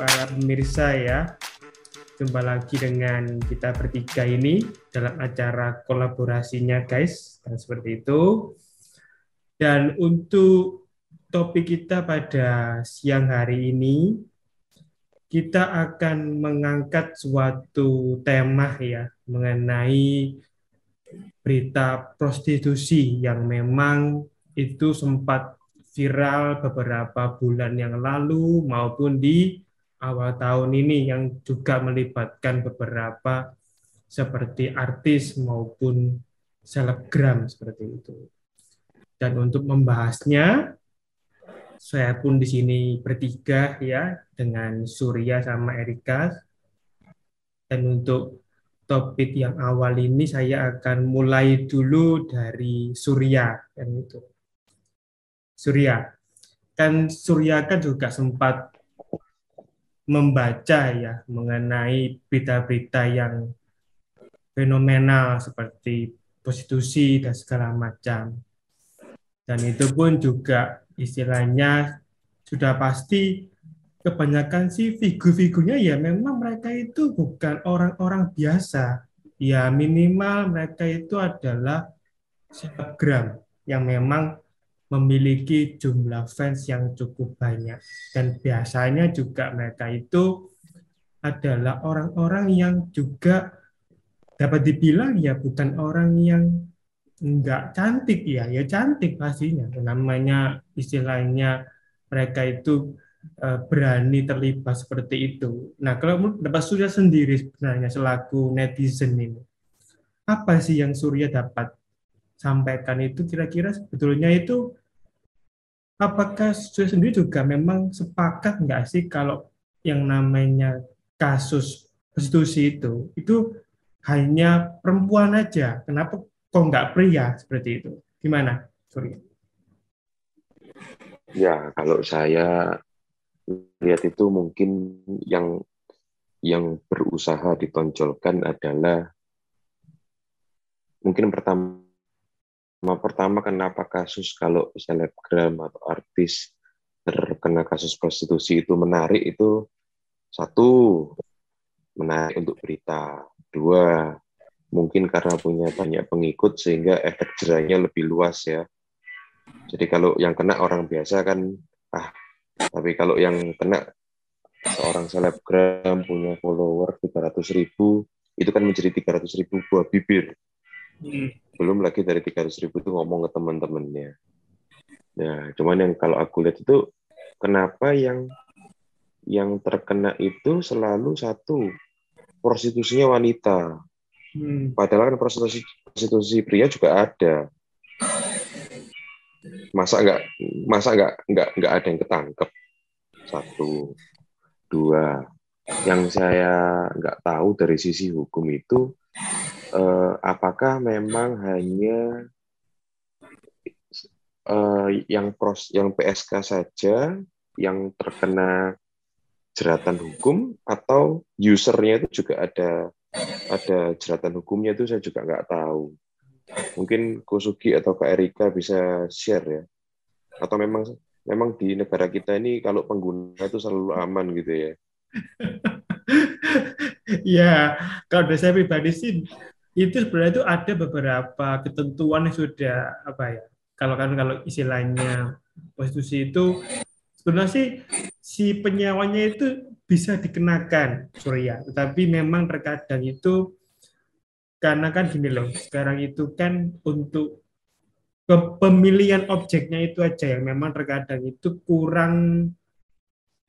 para pemirsa ya. Jumpa lagi dengan kita bertiga ini dalam acara kolaborasinya guys, dan seperti itu. Dan untuk topik kita pada siang hari ini, kita akan mengangkat suatu tema ya mengenai berita prostitusi yang memang itu sempat viral beberapa bulan yang lalu maupun di awal tahun ini yang juga melibatkan beberapa seperti artis maupun selebgram seperti itu. Dan untuk membahasnya, saya pun di sini bertiga ya dengan Surya sama Erika. Dan untuk topik yang awal ini saya akan mulai dulu dari Surya dan itu. Surya, kan Surya kan juga sempat membaca ya mengenai berita-berita yang fenomenal seperti prostitusi dan segala macam. Dan itu pun juga istilahnya sudah pasti kebanyakan sih figur-figurnya ya memang mereka itu bukan orang-orang biasa. Ya minimal mereka itu adalah selebgram yang memang memiliki jumlah fans yang cukup banyak. Dan biasanya juga mereka itu adalah orang-orang yang juga dapat dibilang ya bukan orang yang enggak cantik ya ya cantik pastinya. Namanya istilahnya mereka itu uh, berani terlibat seperti itu. Nah kalau dapat Surya sendiri sebenarnya selaku netizen ini apa sih yang Surya dapat sampaikan itu kira-kira sebetulnya itu apakah Surya sendiri juga memang sepakat nggak sih kalau yang namanya kasus prostitusi itu itu hanya perempuan aja kenapa kok nggak pria seperti itu gimana Surya? Ya kalau saya lihat itu mungkin yang yang berusaha ditonjolkan adalah mungkin pertama pertama kenapa kasus kalau selebgram atau artis terkena kasus prostitusi itu menarik itu satu menarik untuk berita. Dua mungkin karena punya banyak pengikut sehingga efek jerahnya lebih luas ya. Jadi kalau yang kena orang biasa kan ah tapi kalau yang kena seorang selebgram punya follower 300 ribu itu kan menjadi 300 ribu buah bibir. Hmm belum lagi dari 300 ribu itu ngomong ke teman-temannya. Nah, cuman yang kalau aku lihat itu kenapa yang yang terkena itu selalu satu prostitusinya wanita. Hmm. Padahal kan prostitusi prostitusi pria juga ada. Masa nggak masa nggak nggak nggak ada yang ketangkep. Satu, dua. Yang saya nggak tahu dari sisi hukum itu uh, apakah memang hanya uh, yang pros yang PSK saja yang terkena jeratan hukum atau usernya itu juga ada ada jeratan hukumnya itu saya juga nggak tahu. Mungkin Kosugi atau Kak Erika bisa share ya. Atau memang memang di negara kita ini kalau pengguna itu selalu aman gitu ya. ya, kalau dari saya pribadi sih itu sebenarnya itu ada beberapa ketentuan yang sudah apa ya kalau kan kalau istilahnya prostitusi itu sebenarnya sih si penyewanya itu bisa dikenakan Surya tetapi memang terkadang itu karena kan gini loh sekarang itu kan untuk pemilihan objeknya itu aja yang memang terkadang itu kurang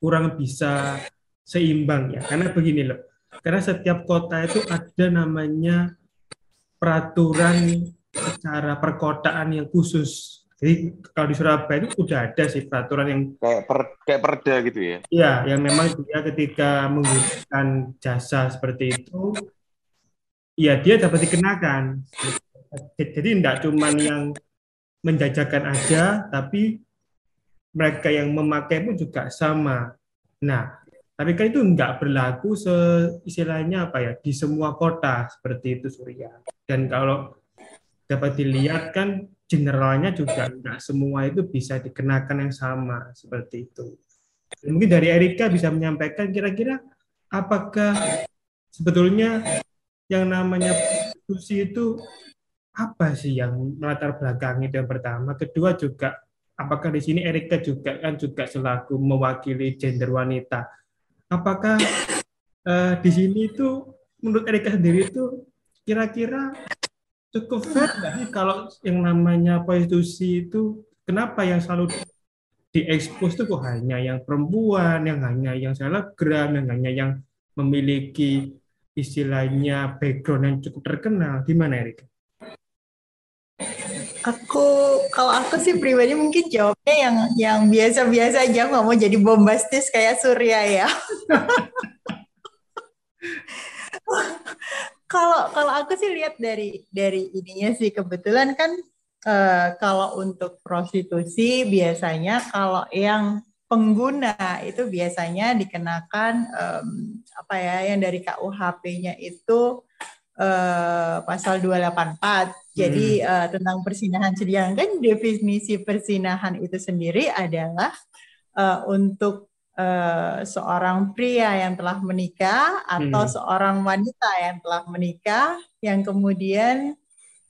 kurang bisa seimbang ya. Karena begini loh karena setiap kota itu ada namanya peraturan secara perkotaan yang khusus. Jadi kalau di Surabaya itu sudah ada sih peraturan yang kayak per, kayak perda gitu ya. Iya, yang memang dia ketika menggunakan jasa seperti itu, ya dia dapat dikenakan. Jadi tidak cuma yang menjajakan aja, tapi mereka yang memakai pun juga sama. Nah, tapi kan itu nggak berlaku se istilahnya apa ya di semua kota seperti itu Surya. Dan kalau dapat dilihat kan generalnya juga nggak semua itu bisa dikenakan yang sama seperti itu. Mungkin dari Erika bisa menyampaikan kira-kira apakah sebetulnya yang namanya prostitusi itu apa sih yang melatar belakang itu yang pertama. Kedua juga apakah di sini Erika juga kan juga selaku mewakili gender wanita. Apakah uh, di sini itu menurut Erika sendiri itu kira-kira cukup fair nggak sih kalau yang namanya prostitusi itu kenapa yang selalu diekspos itu kok hanya yang perempuan, yang hanya yang selebgram, yang hanya yang memiliki istilahnya background yang cukup terkenal. Gimana Erik? Aku kalau aku sih pribadi mungkin jawabnya yang yang biasa-biasa aja nggak mau jadi bombastis kayak Surya ya. kalau kalau aku sih lihat dari dari ininya sih kebetulan kan uh, kalau untuk prostitusi biasanya kalau yang pengguna itu biasanya dikenakan um, apa ya yang dari KUHP-nya itu uh, pasal 284. Jadi hmm. uh, tentang persinahan sedangkan definisi persinahan itu sendiri adalah uh, untuk uh, seorang pria yang telah menikah atau hmm. seorang wanita yang telah menikah yang kemudian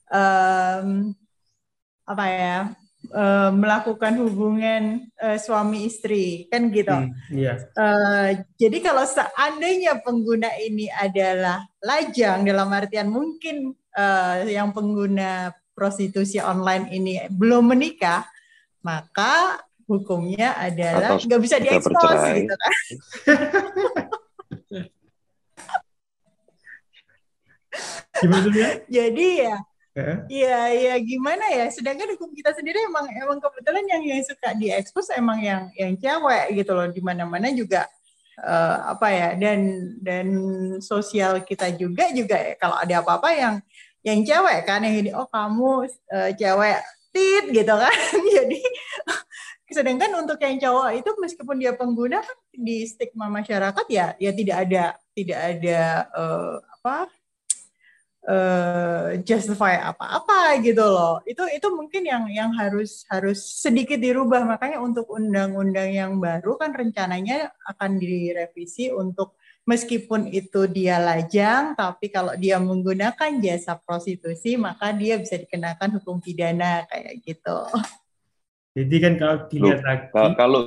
um, apa ya uh, melakukan hubungan uh, suami istri kan gitu. Hmm, yeah. Iya. uh, jadi kalau seandainya pengguna ini adalah lajang dalam artian mungkin uh, yang pengguna prostitusi online ini belum menikah, maka hukumnya adalah nggak bisa diekspos gitu kan. Jadi ya Iya, iya gimana ya? Sedangkan hukum kita sendiri emang emang kebetulan yang yang suka diekspos emang yang yang cewek gitu loh. Di mana-mana juga uh, apa ya? Dan dan sosial kita juga juga ya, kalau ada apa-apa yang yang cewek kan yang ini oh kamu uh, cewek tit gitu kan. Jadi sedangkan untuk yang cowok itu meskipun dia pengguna kan di stigma masyarakat ya ya tidak ada tidak ada uh, apa uh, justify apa-apa gitu loh. Itu itu mungkin yang yang harus harus sedikit dirubah. Makanya untuk undang-undang yang baru kan rencananya akan direvisi untuk meskipun itu dia lajang, tapi kalau dia menggunakan jasa prostitusi maka dia bisa dikenakan hukum pidana kayak gitu. Jadi kan kalau dilihat Loh, lagi kalau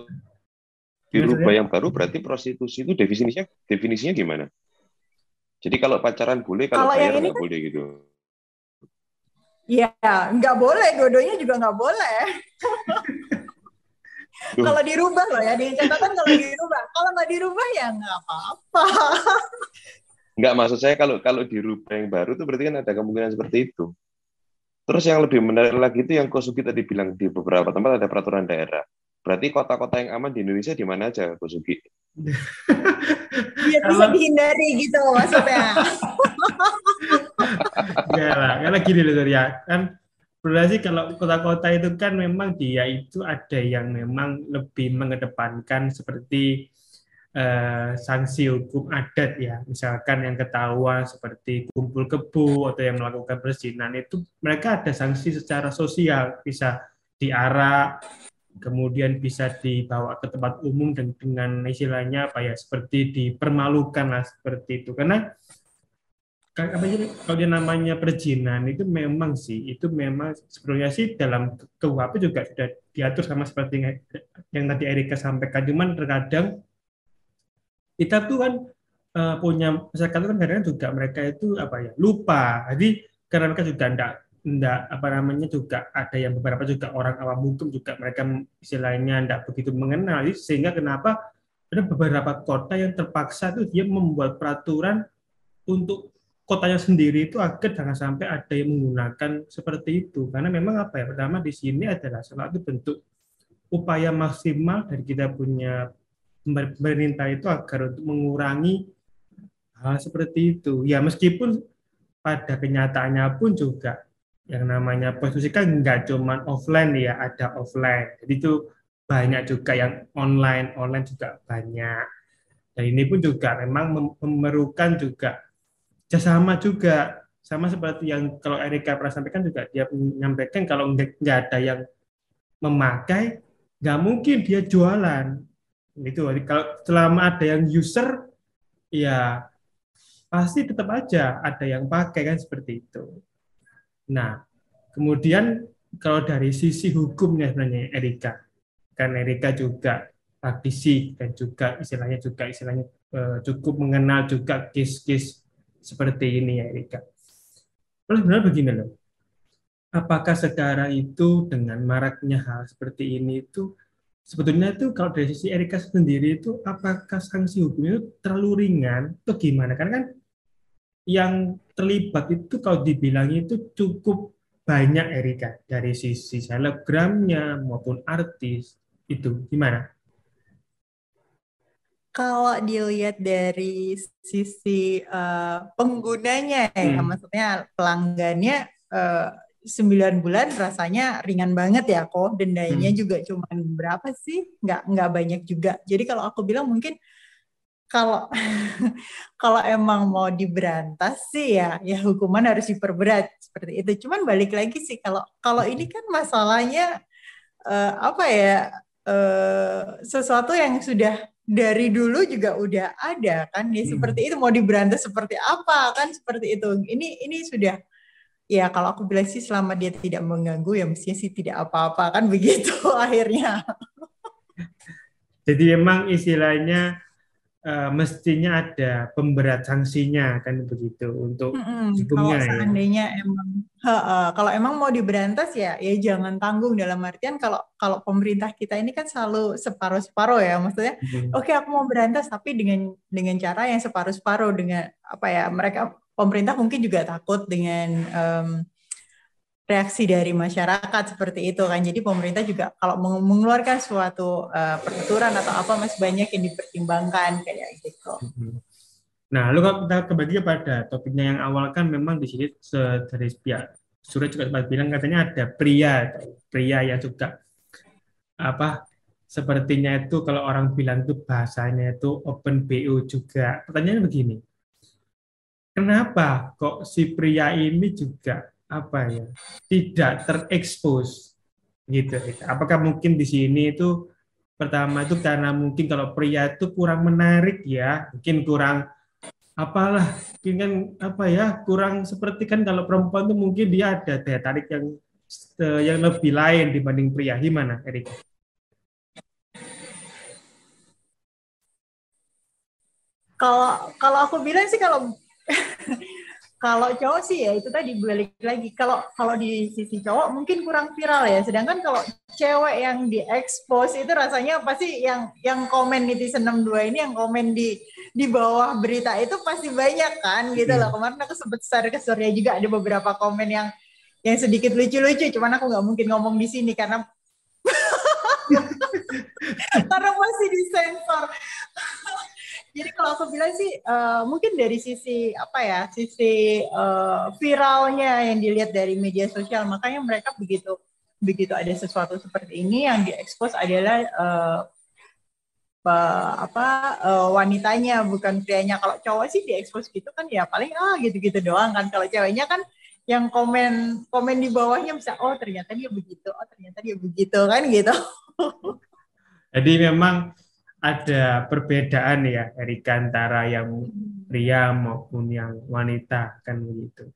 dirubah yang baru berarti prostitusi itu definisinya definisinya gimana? Jadi kalau pacaran boleh, kalau, kalau bayar nggak kan, boleh gitu. Iya, nggak boleh. Dua-duanya juga nggak boleh. kalau dirubah loh ya, di catatan kalau dirubah. Kalau nggak dirubah ya nggak apa-apa. Nggak maksud saya kalau kalau dirubah yang baru itu berarti kan ada kemungkinan seperti itu. Terus yang lebih menarik lagi itu yang Kosugi tadi bilang di beberapa tempat ada peraturan daerah. Berarti kota-kota yang aman di Indonesia di mana aja, Kosugi? biar bisa dihindari gitu maksudnya. ya lah, karena gini loh ya kan berarti kalau kota-kota itu kan memang dia itu ada yang memang lebih mengedepankan seperti uh, sanksi hukum adat ya, misalkan yang ketahuan seperti kumpul kebu atau yang melakukan perzinahan itu mereka ada sanksi secara sosial, bisa diarak, kemudian bisa dibawa ke tempat umum dan dengan istilahnya apa ya seperti dipermalukan lah seperti itu. Karena apa sih kalau dia namanya perjinan itu memang sih itu memang sebetulnya sih dalam KUHP juga sudah diatur sama seperti yang tadi Erika sampaikan. Cuman terkadang kita tuh kan uh, punya masyarakat itu kan kadang juga mereka itu apa ya lupa. Jadi karena mereka juga tidak enggak apa namanya juga ada yang beberapa juga orang awam hukum juga mereka istilahnya enggak begitu mengenal. Sehingga kenapa ada beberapa kota yang terpaksa itu dia membuat peraturan untuk kotanya sendiri itu agar jangan sampai ada yang menggunakan seperti itu. Karena memang apa ya pertama di sini adalah salah satu bentuk upaya maksimal dari kita punya pemerintah itu agar untuk mengurangi hal seperti itu ya meskipun pada kenyataannya pun juga yang namanya prostitusi kan nggak cuma offline ya, ada offline. Jadi itu banyak juga yang online, online juga banyak. Dan ini pun juga memang memerlukan juga kerjasama juga. Sama seperti yang kalau Erika pernah sampaikan juga, dia menyampaikan kalau nggak ada yang memakai, nggak mungkin dia jualan. Itu kalau selama ada yang user, ya pasti tetap aja ada yang pakai kan seperti itu. Nah, kemudian kalau dari sisi hukumnya sebenarnya Erika, kan Erika juga praktisi dan juga istilahnya juga istilahnya eh, cukup mengenal juga case-case seperti ini ya Erika. Terus sebenarnya begini loh, apakah sekarang itu dengan maraknya hal seperti ini itu sebetulnya itu kalau dari sisi Erika sendiri itu apakah sanksi hukumnya itu terlalu ringan atau gimana? Karena kan yang terlibat itu kalau dibilang itu cukup banyak Erika dari sisi selebgramnya maupun artis itu gimana? Kalau dilihat dari sisi uh, penggunanya ya, hmm. maksudnya pelanggannya uh, 9 bulan rasanya ringan banget ya kok. Dendanya hmm. juga cuma berapa sih? Nggak nggak banyak juga. Jadi kalau aku bilang mungkin kalau kalau emang mau diberantas sih ya ya hukuman harus diperberat seperti itu. Cuman balik lagi sih kalau kalau ini kan masalahnya uh, apa ya uh, sesuatu yang sudah dari dulu juga udah ada kan ya hmm. seperti itu. Mau diberantas seperti apa kan seperti itu. Ini ini sudah ya kalau aku bilang sih selama dia tidak mengganggu ya mestinya sih tidak apa-apa kan begitu akhirnya. Jadi memang istilahnya uh, mestinya ada pemberat sanksinya kan begitu untuk hmm, kalau ya. seandainya emang he -he, kalau emang mau diberantas ya ya jangan tanggung dalam artian kalau kalau pemerintah kita ini kan selalu separuh-separuh ya maksudnya hmm. oke okay, aku mau berantas tapi dengan dengan cara yang separuh-separuh dengan apa ya mereka pemerintah mungkin juga takut dengan um, reaksi dari masyarakat seperti itu kan. Jadi pemerintah juga kalau mengeluarkan suatu uh, peraturan atau apa masih banyak yang dipertimbangkan kayak gitu. Mm-hmm. Nah, lu kalau kita kembali pada topiknya yang awal kan memang di sini dari pihak surat juga sempat bilang katanya ada pria, pria yang juga apa sepertinya itu kalau orang bilang itu bahasanya itu open BO juga. Pertanyaannya begini, kenapa kok si pria ini juga apa ya tidak terekspos? Gitu apakah mungkin di sini itu pertama itu karena mungkin kalau pria itu kurang menarik ya mungkin kurang apalah mungkin kan apa ya kurang seperti kan kalau perempuan itu mungkin dia ada daya tarik yang eh, yang lebih lain dibanding pria. Gimana Erik? Kalau kalau aku bilang sih kalau kalau cowok sih ya itu tadi balik lagi. Kalau kalau di sisi cowok mungkin kurang viral ya. Sedangkan kalau cewek yang diekspos itu rasanya pasti yang yang komen netizen 62 ini yang komen di di bawah berita itu pasti banyak kan gitu loh. Hmm. kemarin aku sebut share ke Surya juga ada beberapa komen yang yang sedikit lucu-lucu. Cuman aku nggak mungkin ngomong di sini karena karena masih disensor jadi kalau aku bilang sih uh, mungkin dari sisi apa ya sisi uh, viralnya yang dilihat dari media sosial makanya mereka begitu begitu ada sesuatu seperti ini yang diekspos adalah uh, apa uh, wanitanya bukan prianya. Kalau cowok sih diekspos gitu kan ya paling ah gitu-gitu doang kan. Kalau ceweknya kan yang komen komen di bawahnya bisa oh ternyata dia begitu oh ternyata dia begitu kan gitu. Jadi memang ada perbedaan ya dari antara yang pria maupun yang wanita kan begitu.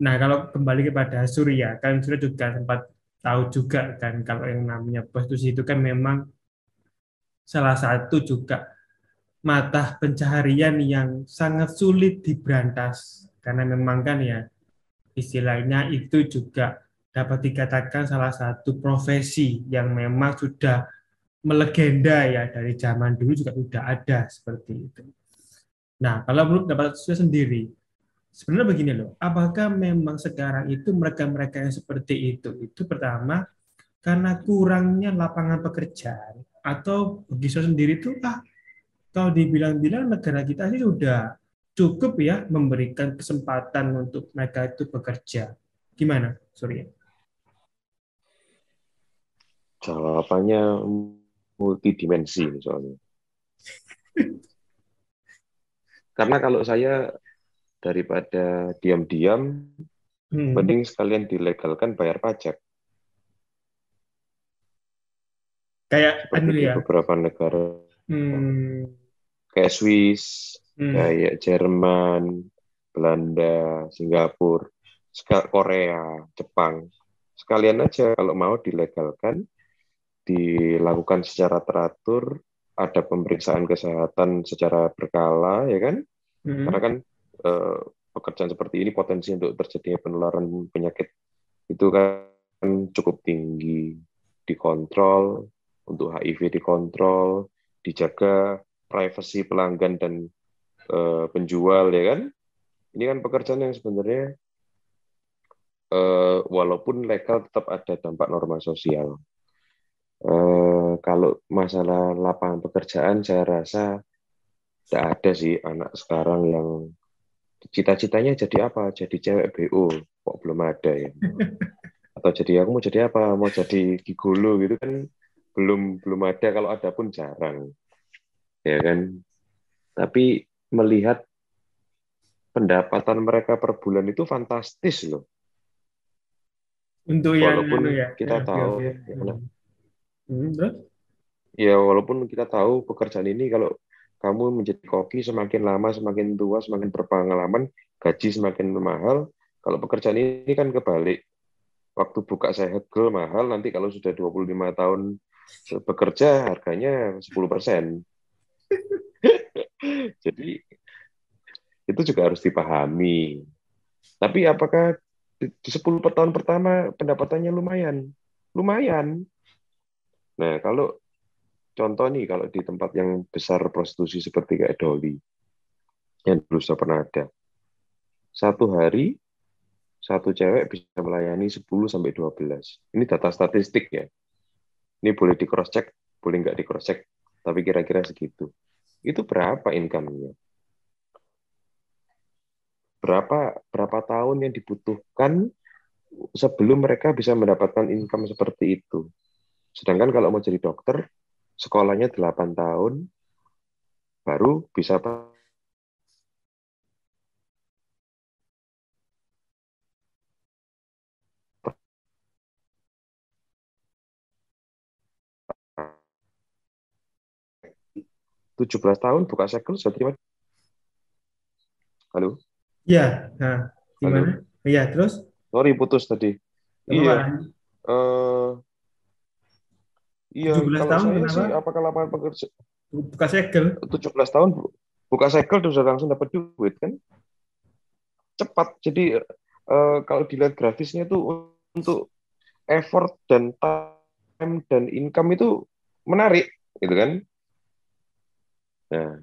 Nah kalau kembali kepada Surya kan Surya juga sempat tahu juga kan kalau yang namanya prostitusi itu kan memang salah satu juga mata pencaharian yang sangat sulit diberantas karena memang kan ya istilahnya itu juga dapat dikatakan salah satu profesi yang memang sudah melegenda ya dari zaman dulu juga sudah ada seperti itu. Nah, kalau menurut dapat saya sendiri, sebenarnya begini loh, apakah memang sekarang itu mereka-mereka yang seperti itu, itu pertama karena kurangnya lapangan pekerjaan atau bagi saya sendiri itu ah kalau dibilang-bilang negara kita sih sudah cukup ya memberikan kesempatan untuk mereka itu bekerja. Gimana, Surya? Jawabannya multidimensi soalnya. Karena kalau saya daripada diam-diam, hmm. mending sekalian dilegalkan bayar pajak. kayak seperti anu di ya beberapa negara hmm, kayak Swiss, hmm, kayak Jerman, Belanda, Singapura, Korea, Jepang. Sekalian aja kalau mau dilegalkan, dilakukan secara teratur, ada pemeriksaan kesehatan secara berkala, ya kan? hmm. Karena kan eh, pekerjaan seperti ini potensi untuk terjadinya penularan penyakit itu kan cukup tinggi. Dikontrol, untuk HIV dikontrol, dijaga privasi pelanggan dan eh, penjual, ya kan? Ini kan pekerjaan yang sebenarnya eh, walaupun legal tetap ada dampak norma sosial. Eh, kalau masalah lapangan pekerjaan, saya rasa tidak ada sih anak sekarang yang cita-citanya jadi apa? Jadi cewek BO, kok belum ada ya? Atau jadi aku mau jadi apa? Mau jadi gigolo gitu kan? Belum belum ada. Kalau ada pun jarang, ya kan? Tapi melihat pendapatan mereka per bulan itu fantastis loh. untuk yang Walaupun anu ya kita ya, tahu, ya, ya. gimana? Hmm? Ya walaupun kita tahu pekerjaan ini kalau kamu menjadi koki semakin lama semakin tua semakin berpengalaman gaji semakin mahal. Kalau pekerjaan ini kan kebalik. Waktu buka saya hegel mahal nanti kalau sudah 25 tahun bekerja harganya 10%. Jadi itu juga harus dipahami. Tapi apakah di 10 tahun pertama pendapatannya lumayan? Lumayan. Nah, kalau contoh nih kalau di tempat yang besar prostitusi seperti kayak Doli yang dulu sudah pernah ada. Satu hari satu cewek bisa melayani 10 sampai 12 ini data statistik ya. Ini boleh di check boleh nggak di check tapi kira-kira segitu. Itu berapa income-nya? Berapa berapa tahun yang dibutuhkan sebelum mereka bisa mendapatkan income seperti itu sedangkan kalau mau jadi dokter sekolahnya 8 tahun baru bisa tujuh belas tahun buka segel sudah terima halo Ya, nah, gimana? Iya, terus? sorry putus tadi iya malah? Iya 17 kalau tahun saya kenapa? sih apakah lapangan pekerja Buka segel. 17 tahun bu- buka segel sudah langsung dapat duit kan? Cepat. Jadi eh, kalau dilihat grafisnya tuh untuk effort dan time dan income itu menarik gitu kan? Nah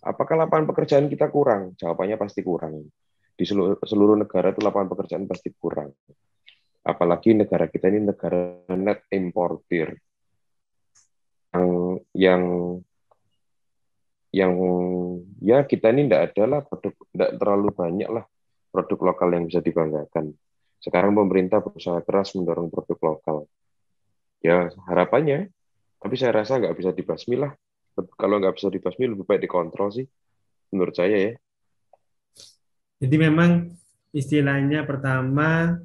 apakah lapangan pekerjaan kita kurang? Jawabannya pasti kurang. Di seluruh, seluruh negara itu lapangan pekerjaan pasti kurang. Apalagi negara kita ini negara net importir yang yang yang ya kita ini tidak ada lah produk tidak terlalu banyak lah produk lokal yang bisa dibanggakan. Sekarang pemerintah berusaha keras mendorong produk lokal. Ya harapannya, tapi saya rasa nggak bisa dibasmi lah. Kalau nggak bisa dibasmi lebih baik dikontrol sih, menurut saya ya. Jadi memang istilahnya pertama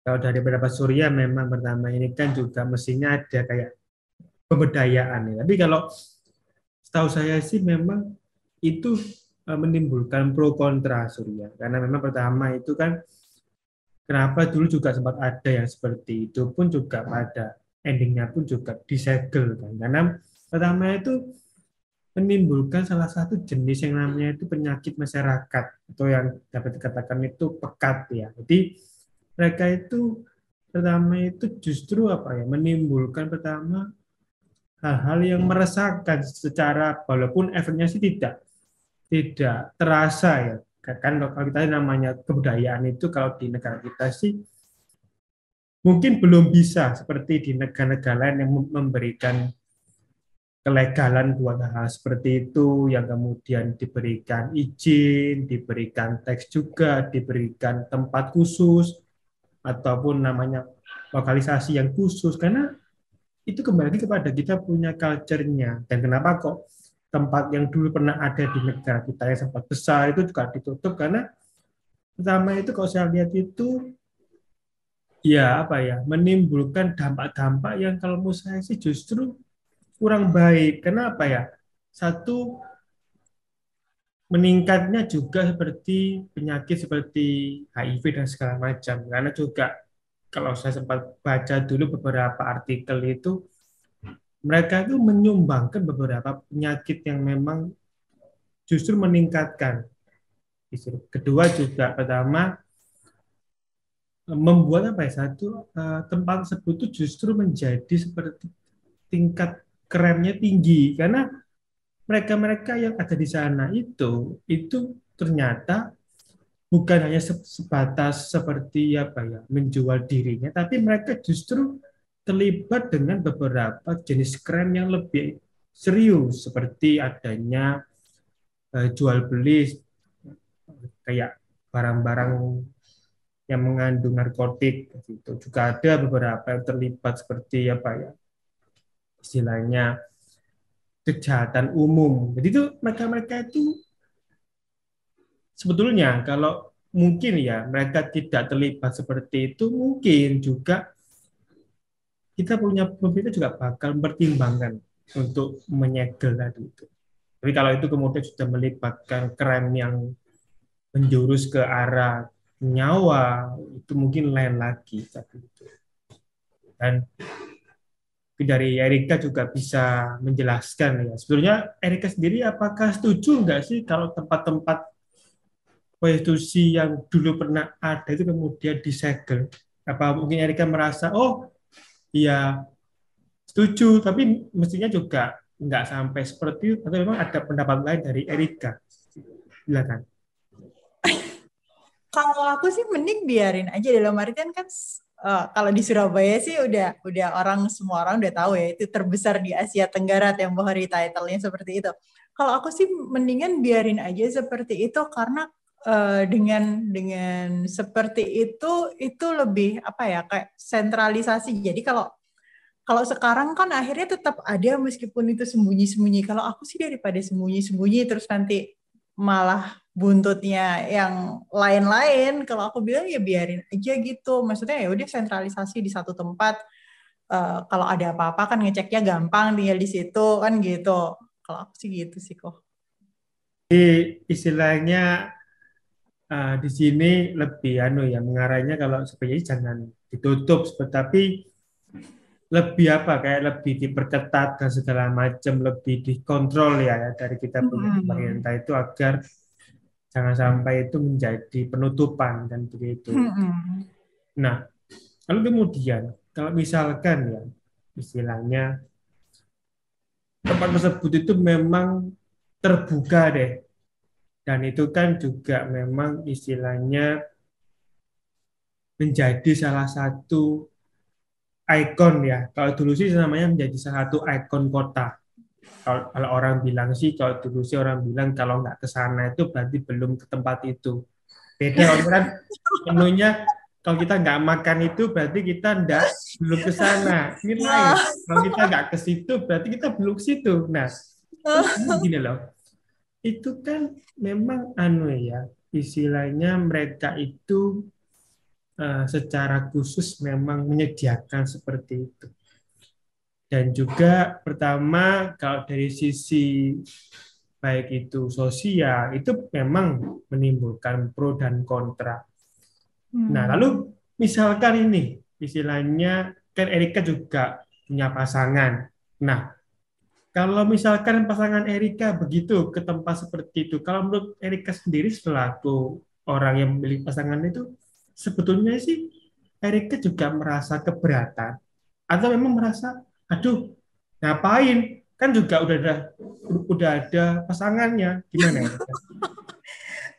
kalau dari beberapa surya memang pertama ini kan juga mestinya ada kayak pemberdayaan ya. Tapi kalau setahu saya sih memang itu eh, menimbulkan pro kontra surya karena memang pertama itu kan kenapa dulu juga sempat ada yang seperti itu pun juga pada endingnya pun juga disegel kan karena pertama itu menimbulkan salah satu jenis yang namanya itu penyakit masyarakat atau yang dapat dikatakan itu pekat ya. Jadi mereka itu pertama itu justru apa ya menimbulkan pertama hal-hal yang meresahkan secara walaupun efeknya sih tidak tidak terasa ya. Kan kalau kita namanya kebudayaan itu kalau di negara kita sih mungkin belum bisa seperti di negara-negara lain yang memberikan kelegalan buat hal seperti itu yang kemudian diberikan izin, diberikan teks juga, diberikan tempat khusus ataupun namanya lokalisasi yang khusus. Karena itu kembali kepada kita punya culture-nya dan kenapa kok tempat yang dulu pernah ada di negara kita yang sempat besar itu juga ditutup karena pertama itu kalau saya lihat itu ya apa ya menimbulkan dampak-dampak yang kalau menurut saya sih justru kurang baik. Kenapa ya? Satu meningkatnya juga seperti penyakit seperti HIV dan segala macam. Karena juga kalau saya sempat baca dulu beberapa artikel itu mereka itu menyumbangkan beberapa penyakit yang memang justru meningkatkan. Kedua juga pertama membuat apa ya satu uh, tempat tersebut itu justru menjadi seperti tingkat kerennya tinggi karena mereka-mereka yang ada di sana itu itu ternyata bukan hanya sebatas seperti apa ya menjual dirinya tapi mereka justru terlibat dengan beberapa jenis krem yang lebih serius seperti adanya uh, jual beli kayak barang-barang yang mengandung narkotik itu juga ada beberapa yang terlibat seperti apa ya istilahnya kejahatan umum. Jadi itu mereka-mereka itu sebetulnya kalau mungkin ya mereka tidak terlibat seperti itu mungkin juga kita punya pemerintah juga bakal mempertimbangkan untuk menyegel tadi itu. Tapi kalau itu kemudian sudah melibatkan krem yang menjurus ke arah nyawa itu mungkin lain lagi tapi itu. Dan dari Erika juga bisa menjelaskan ya. Sebetulnya Erika sendiri apakah setuju nggak sih kalau tempat-tempat prostitusi yang dulu pernah ada itu kemudian disegel. Apa mungkin Erika merasa oh iya setuju tapi mestinya juga nggak sampai seperti itu atau memang ada pendapat lain dari Erika. Silakan. Kalau aku sih mending biarin aja dalam artian kan uh, kalau di Surabaya sih udah udah orang semua orang udah tahu ya itu terbesar di Asia Tenggara tempo hari title-nya seperti itu. Kalau aku sih mendingan biarin aja seperti itu karena uh, dengan dengan seperti itu itu lebih apa ya kayak sentralisasi. Jadi kalau kalau sekarang kan akhirnya tetap ada meskipun itu sembunyi-sembunyi. Kalau aku sih daripada sembunyi-sembunyi terus nanti malah buntutnya yang lain-lain kalau aku bilang ya biarin aja gitu maksudnya ya udah sentralisasi di satu tempat uh, kalau ada apa-apa kan ngeceknya gampang tinggal di situ kan gitu kalau aku sih gitu sih kok Jadi istilahnya uh, di sini lebih anu ya mengarahnya kalau sebenarnya jangan ditutup tapi lebih apa kayak lebih diperketat dan segala macam lebih dikontrol ya, ya dari kita punya pemerintah itu agar jangan sampai itu menjadi penutupan dan begitu. Nah, lalu kemudian kalau misalkan ya istilahnya tempat tersebut itu memang terbuka deh dan itu kan juga memang istilahnya menjadi salah satu ikon ya. Kalau dulu sih namanya menjadi salah satu ikon kota. Kalau, kalau orang bilang sih, kalau dulu sih orang bilang kalau nggak ke sana itu berarti belum ke tempat itu. Beda kan menunya kalau kita nggak makan itu berarti kita nggak belum ke sana. Ini lain. Kalau kita nggak ke situ berarti kita belum ke situ. Nah, gini loh. Itu kan memang anu ya, istilahnya mereka itu uh, secara khusus memang menyediakan seperti itu. Dan juga pertama kalau dari sisi baik itu sosial itu memang menimbulkan pro dan kontra. Hmm. Nah, lalu misalkan ini istilahnya kan Erika juga punya pasangan. Nah, kalau misalkan pasangan Erika begitu ke tempat seperti itu, kalau menurut Erika sendiri selaku orang yang memilih pasangan itu, sebetulnya sih Erika juga merasa keberatan atau memang merasa aduh ngapain kan juga udah ada udah ada pasangannya gimana?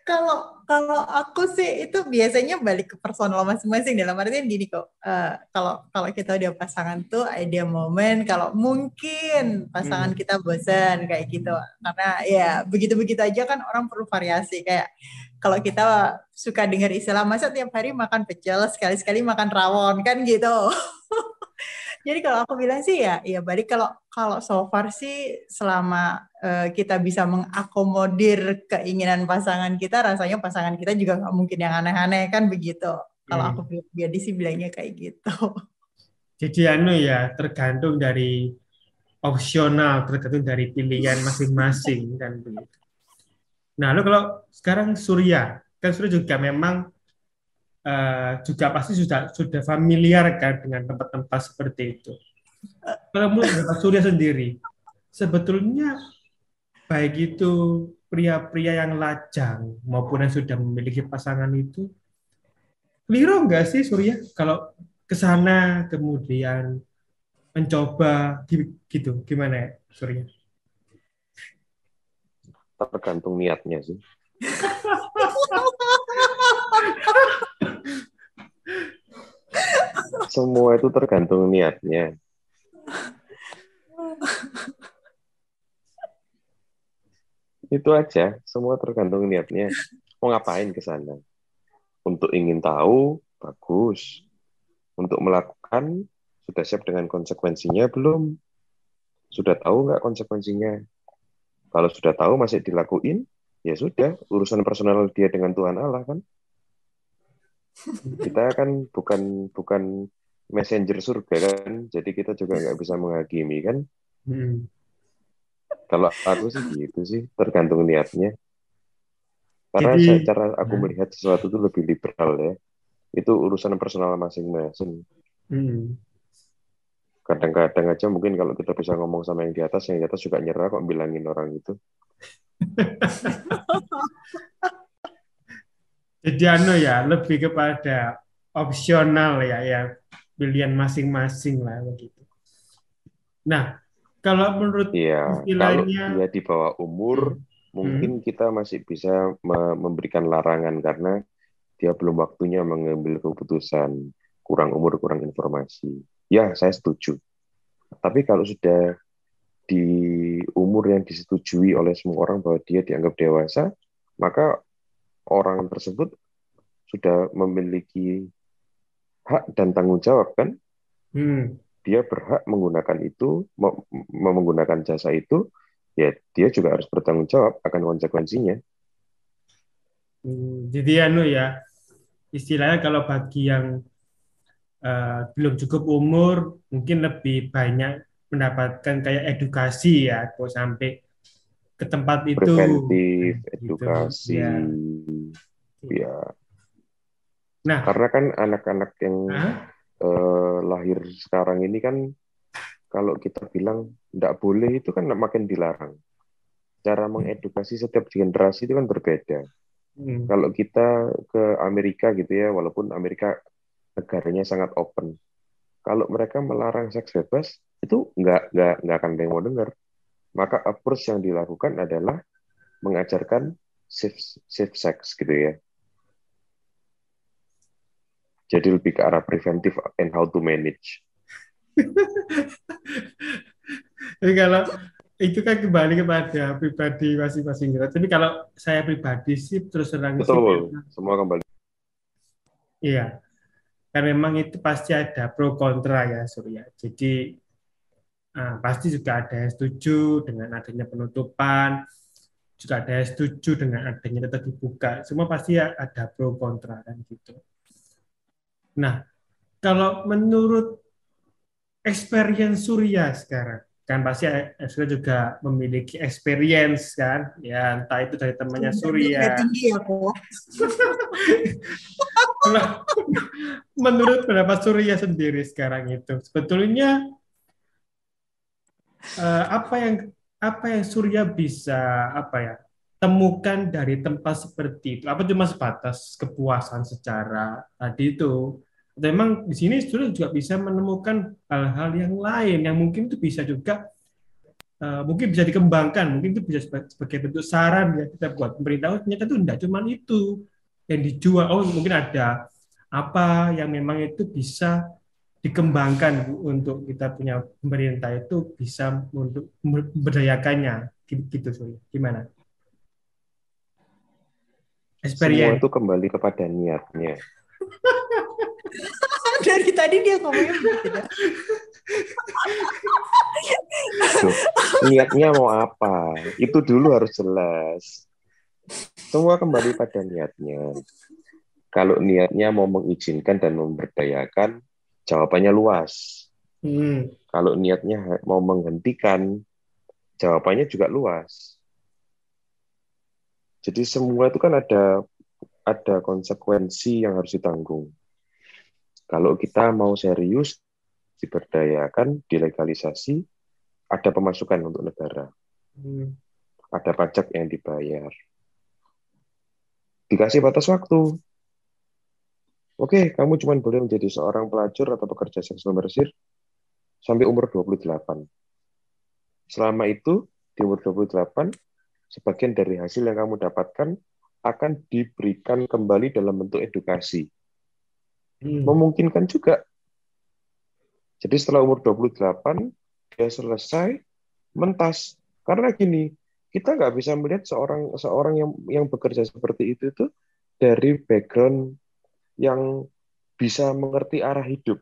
kalau kalau aku sih itu biasanya balik ke personal masing-masing dalam artian gini kok uh, kalau kalau kita udah pasangan tuh ada momen kalau mungkin pasangan hmm. kita bosan kayak gitu. Karena ya begitu-begitu aja kan orang perlu variasi. Kayak kalau kita suka dengar istilah masa tiap hari makan pecel sekali-sekali makan rawon? Kan gitu jadi kalau aku bilang sih ya ya balik kalau kalau so far sih selama uh, kita bisa mengakomodir keinginan pasangan kita rasanya pasangan kita juga nggak mungkin yang aneh-aneh kan begitu Kalau Hmm. aku pribadi sih bilangnya kayak gitu. Jadi anu ya, tergantung dari opsional, tergantung dari pilihan masing-masing kan begitu. Nah, lalu kalau sekarang Surya, kan Surya juga memang eh, juga pasti sudah sudah familiar kan dengan tempat-tempat seperti itu. Kalau menurut Bapak Surya sendiri, sebetulnya baik itu pria-pria yang lajang maupun yang sudah memiliki pasangan itu, keliru nggak sih Surya kalau ke sana kemudian mencoba gi- gitu, gimana ya Surya? Tergantung niatnya sih. Semua itu tergantung niatnya. Itu aja, semua tergantung niatnya. Mau ngapain ke sana? Untuk ingin tahu, bagus. Untuk melakukan, sudah siap dengan konsekuensinya belum? Sudah tahu nggak konsekuensinya? Kalau sudah tahu masih dilakuin, ya sudah, urusan personal dia dengan Tuhan Allah kan. Kita kan bukan bukan messenger surga kan, jadi kita juga nggak bisa menghakimi kan. Hmm. Kalau aku sih gitu sih, tergantung niatnya. Karena Jadi- saya, cara aku Hmm. melihat sesuatu itu lebih liberal ya. Itu urusan personal masing-masing. Hmm. Kadang-kadang aja mungkin kalau kita bisa ngomong sama yang di atas, yang di atas juga nyerah kok bilangin orang itu. Jadi anu ya, lebih kepada opsional ya, ya pilihan masing-masing lah begitu. Nah, kalau menurut kalau istilahnya, dia di bawah umur, mungkin kita masih bisa me- memberikan larangan karena dia belum waktunya mengambil keputusan, kurang umur, kurang informasi. Ya, saya setuju. Tapi kalau sudah di umur yang disetujui oleh semua orang bahwa dia dianggap dewasa, maka orang tersebut sudah memiliki hak dan tanggung jawab kan? hmm, dia berhak menggunakan itu, me- menggunakan jasa itu, ya dia juga harus bertanggung jawab akan konsekuensinya. hmm, jadi anu ya, istilahnya kalau bagi yang eh, belum cukup umur, mungkin lebih banyak mendapatkan kayak edukasi ya, kok sampai ke tempat itu. Preventif, Gitu, edukasi, ya. ya. Nah, Karena kan anak-anak yang Hah? eh, lahir sekarang ini kan kalau kita bilang tidak boleh itu kan makin dilarang. Cara mengedukasi setiap generasi itu kan berbeda. Hmm, Kalau kita ke Amerika gitu ya, walaupun Amerika negaranya sangat open, kalau mereka melarang seks bebas itu nggak nggak nggak akan ada yang mau dengar. Maka approach yang dilakukan adalah mengajarkan safe safe sex gitu ya. Jadi lebih ke arah preventif and how to manage. Tapi kalau itu kan kembali kepada pribadi masing-masing kita. Tapi kalau saya pribadi sih terus terang sih Betul, semua kembali. Iya, kan memang itu pasti ada pro kontra ya Surya. Jadi ah, pasti juga ada yang setuju dengan adanya penutupan, juga ada yang setuju dengan adanya tetap dibuka. Semua pasti ada pro kontra kan gitu. Nah, kalau menurut experience Surya sekarang, kan pasti Surya juga memiliki experience kan, ya entah itu dari temannya Surya. tinggi aku. Kalau menurut pendapat Surya sendiri sekarang itu sebetulnya eh, apa yang apa yang Surya bisa apa ya temukan dari tempat seperti itu? Apa cuma sebatas kepuasan secara tadi itu? Atau memang di sini Surya juga bisa menemukan hal-hal yang lain yang mungkin itu bisa juga eh, mungkin bisa dikembangkan, mungkin itu bisa seba- sebagai bentuk saran ya kita buat pemerintah. Oh, ternyata itu tidak cuma itu yang dijual. Oh, mungkin ada apa yang memang itu bisa dikembangkan untuk kita punya pemerintah itu bisa untuk memberdayakannya gitu. Gimana? Semua Experience. itu kembali kepada niatnya. Dari tadi dia ngomongnya. Tuh, niatnya mau apa? Itu dulu harus jelas. Semua kembali pada niatnya. kalau niatnya mau mengizinkan dan memberdayakan, jawabannya luas. Hmm. Kalau niatnya mau menghentikan, jawabannya juga luas. Jadi semua itu kan ada ada konsekuensi yang harus ditanggung. Kalau kita mau serius diberdayakan, dilegalisasi, ada pemasukan untuk negara. Hmm. Ada pajak yang dibayar. Dikasih batas waktu. Oke, kamu cuma boleh menjadi seorang pelacur atau pekerja seks komersil sampai umur 28. Selama itu, di umur 28, sebagian dari hasil yang kamu dapatkan akan diberikan kembali dalam bentuk edukasi. Hmm. Memungkinkan juga. Jadi setelah umur 28, dia selesai, mentas. Karena gini, kita nggak bisa melihat seorang seorang yang yang bekerja seperti itu itu dari background yang bisa mengerti arah hidup.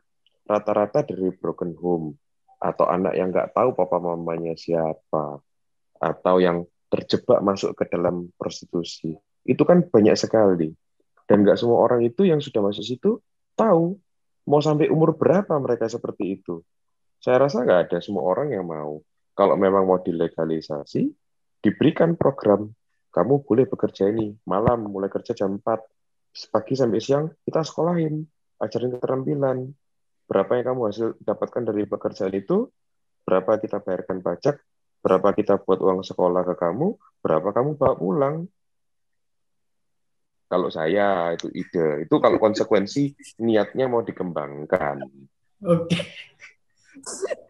Rata-rata dari broken home atau anak yang nggak tahu papa mamanya siapa atau yang terjebak masuk ke dalam prostitusi. Itu kan banyak sekali. Dan nggak semua orang itu yang sudah masuk situ tahu mau sampai umur berapa mereka seperti itu. Saya rasa nggak ada semua orang yang mau. Kalau memang mau dilegalisasi diberikan program kamu boleh bekerja ini malam mulai kerja jam 4 pagi sampai siang kita sekolahin ajarin keterampilan. Berapa yang kamu hasil dapatkan dari pekerjaan itu berapa kita bayarkan pajak berapa kita buat uang sekolah ke kamu berapa kamu bawa pulang kalau saya itu ide. Itu kalau konsekuensi niatnya mau dikembangkan. Oke.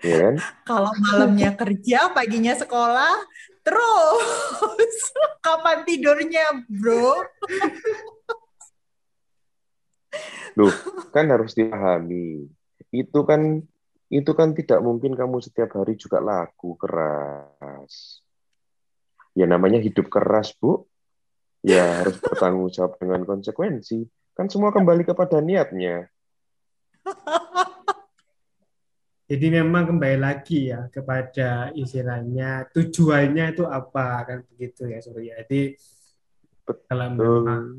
Ya kan? Kalau malamnya kerja, paginya sekolah, terus kapan tidurnya, bro? Loh, kan harus dipahami. Itu kan itu kan tidak mungkin kamu setiap hari juga laku keras. Ya namanya hidup keras, Bu ya harus bertanggung jawab dengan konsekuensi. Kan semua kembali kepada niatnya. Jadi memang kembali lagi ya kepada istilahnya tujuannya itu apa kan begitu ya Surya. Jadi kalau memang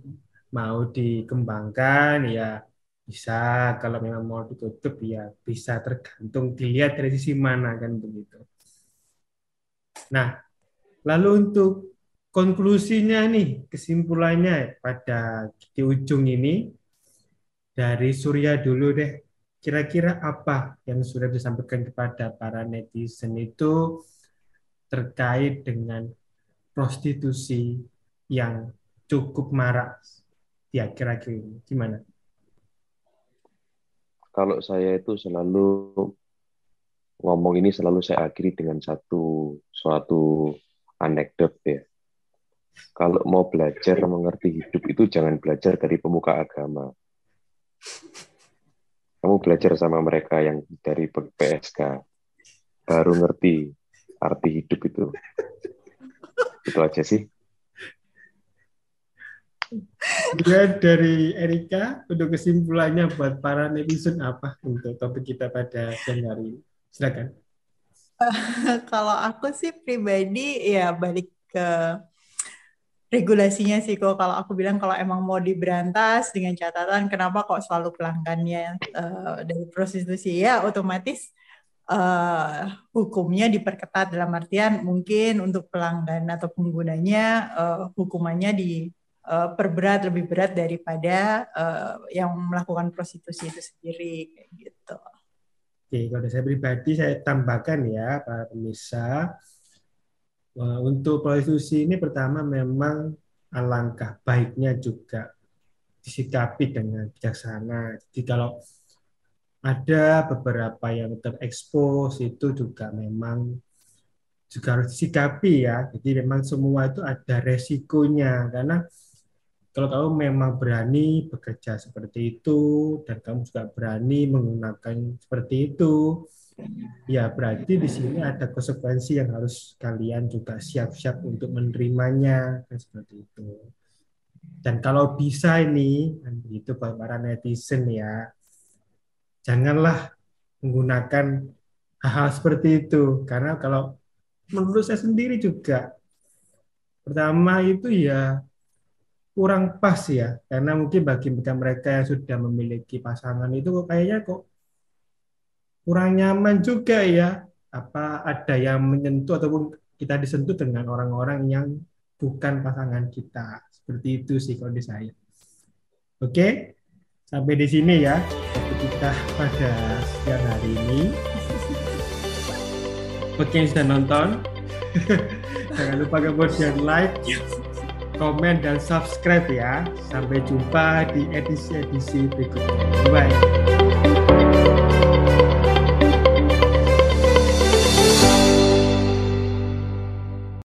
mau dikembangkan ya bisa, kalau memang mau ditutup ya bisa tergantung dilihat dari sisi mana kan begitu. Nah, lalu untuk konklusinya nih, kesimpulannya pada di ujung ini dari Surya dulu deh. Kira-kira apa yang sudah disampaikan kepada para netizen itu terkait dengan prostitusi yang cukup marak di akhir-akhir ini? Gimana? Kalau saya itu selalu ngomong ini selalu saya akhiri dengan satu suatu anekdot ya kalau mau belajar mengerti hidup itu jangan belajar dari pemuka agama. Kamu belajar sama mereka yang dari PSK, baru ngerti arti hidup itu. Itu aja sih. Ya dari Erika, untuk kesimpulannya buat para netizen apa untuk topik kita pada siang hari ini? Silakan. Kalau aku sih pribadi ya balik ke regulasinya sih kok kalau aku bilang kalau emang mau diberantas dengan catatan kenapa kok selalu pelanggannya uh, dari prostitusi ya otomatis uh, hukumnya diperketat dalam artian mungkin untuk pelanggan atau penggunanya uh, hukumannya diperberat uh, lebih berat daripada uh, yang melakukan prostitusi itu sendiri gitu. Oke, kalau saya pribadi saya tambahkan ya para pemirsa untuk prostitusi ini pertama memang alangkah baiknya juga disikapi dengan bijaksana. Jadi kalau ada beberapa yang terekspos itu juga memang juga harus disikapi ya. Jadi memang semua itu ada resikonya karena kalau kamu memang berani bekerja seperti itu dan kamu juga berani menggunakan seperti itu, ya berarti di sini ada konsekuensi yang harus kalian juga siap-siap untuk menerimanya kan seperti itu. Dan kalau bisa ini, kan begitu para netizen ya, janganlah menggunakan hal-hal seperti itu karena kalau menurut saya sendiri juga pertama itu ya kurang pas ya. Karena mungkin bagi mereka yang sudah memiliki pasangan itu kok kayaknya kok kurang nyaman juga ya. Apa ada yang menyentuh ataupun kita disentuh dengan orang-orang yang bukan pasangan kita. Seperti itu sih kalau di saya. Oke sampai di sini ya. Kita pada siang hari ini. Oke yang sudah nonton jangan lupa kemudian like komen dan subscribe ya. Sampai jumpa di edisi-edisi berikutnya. Bye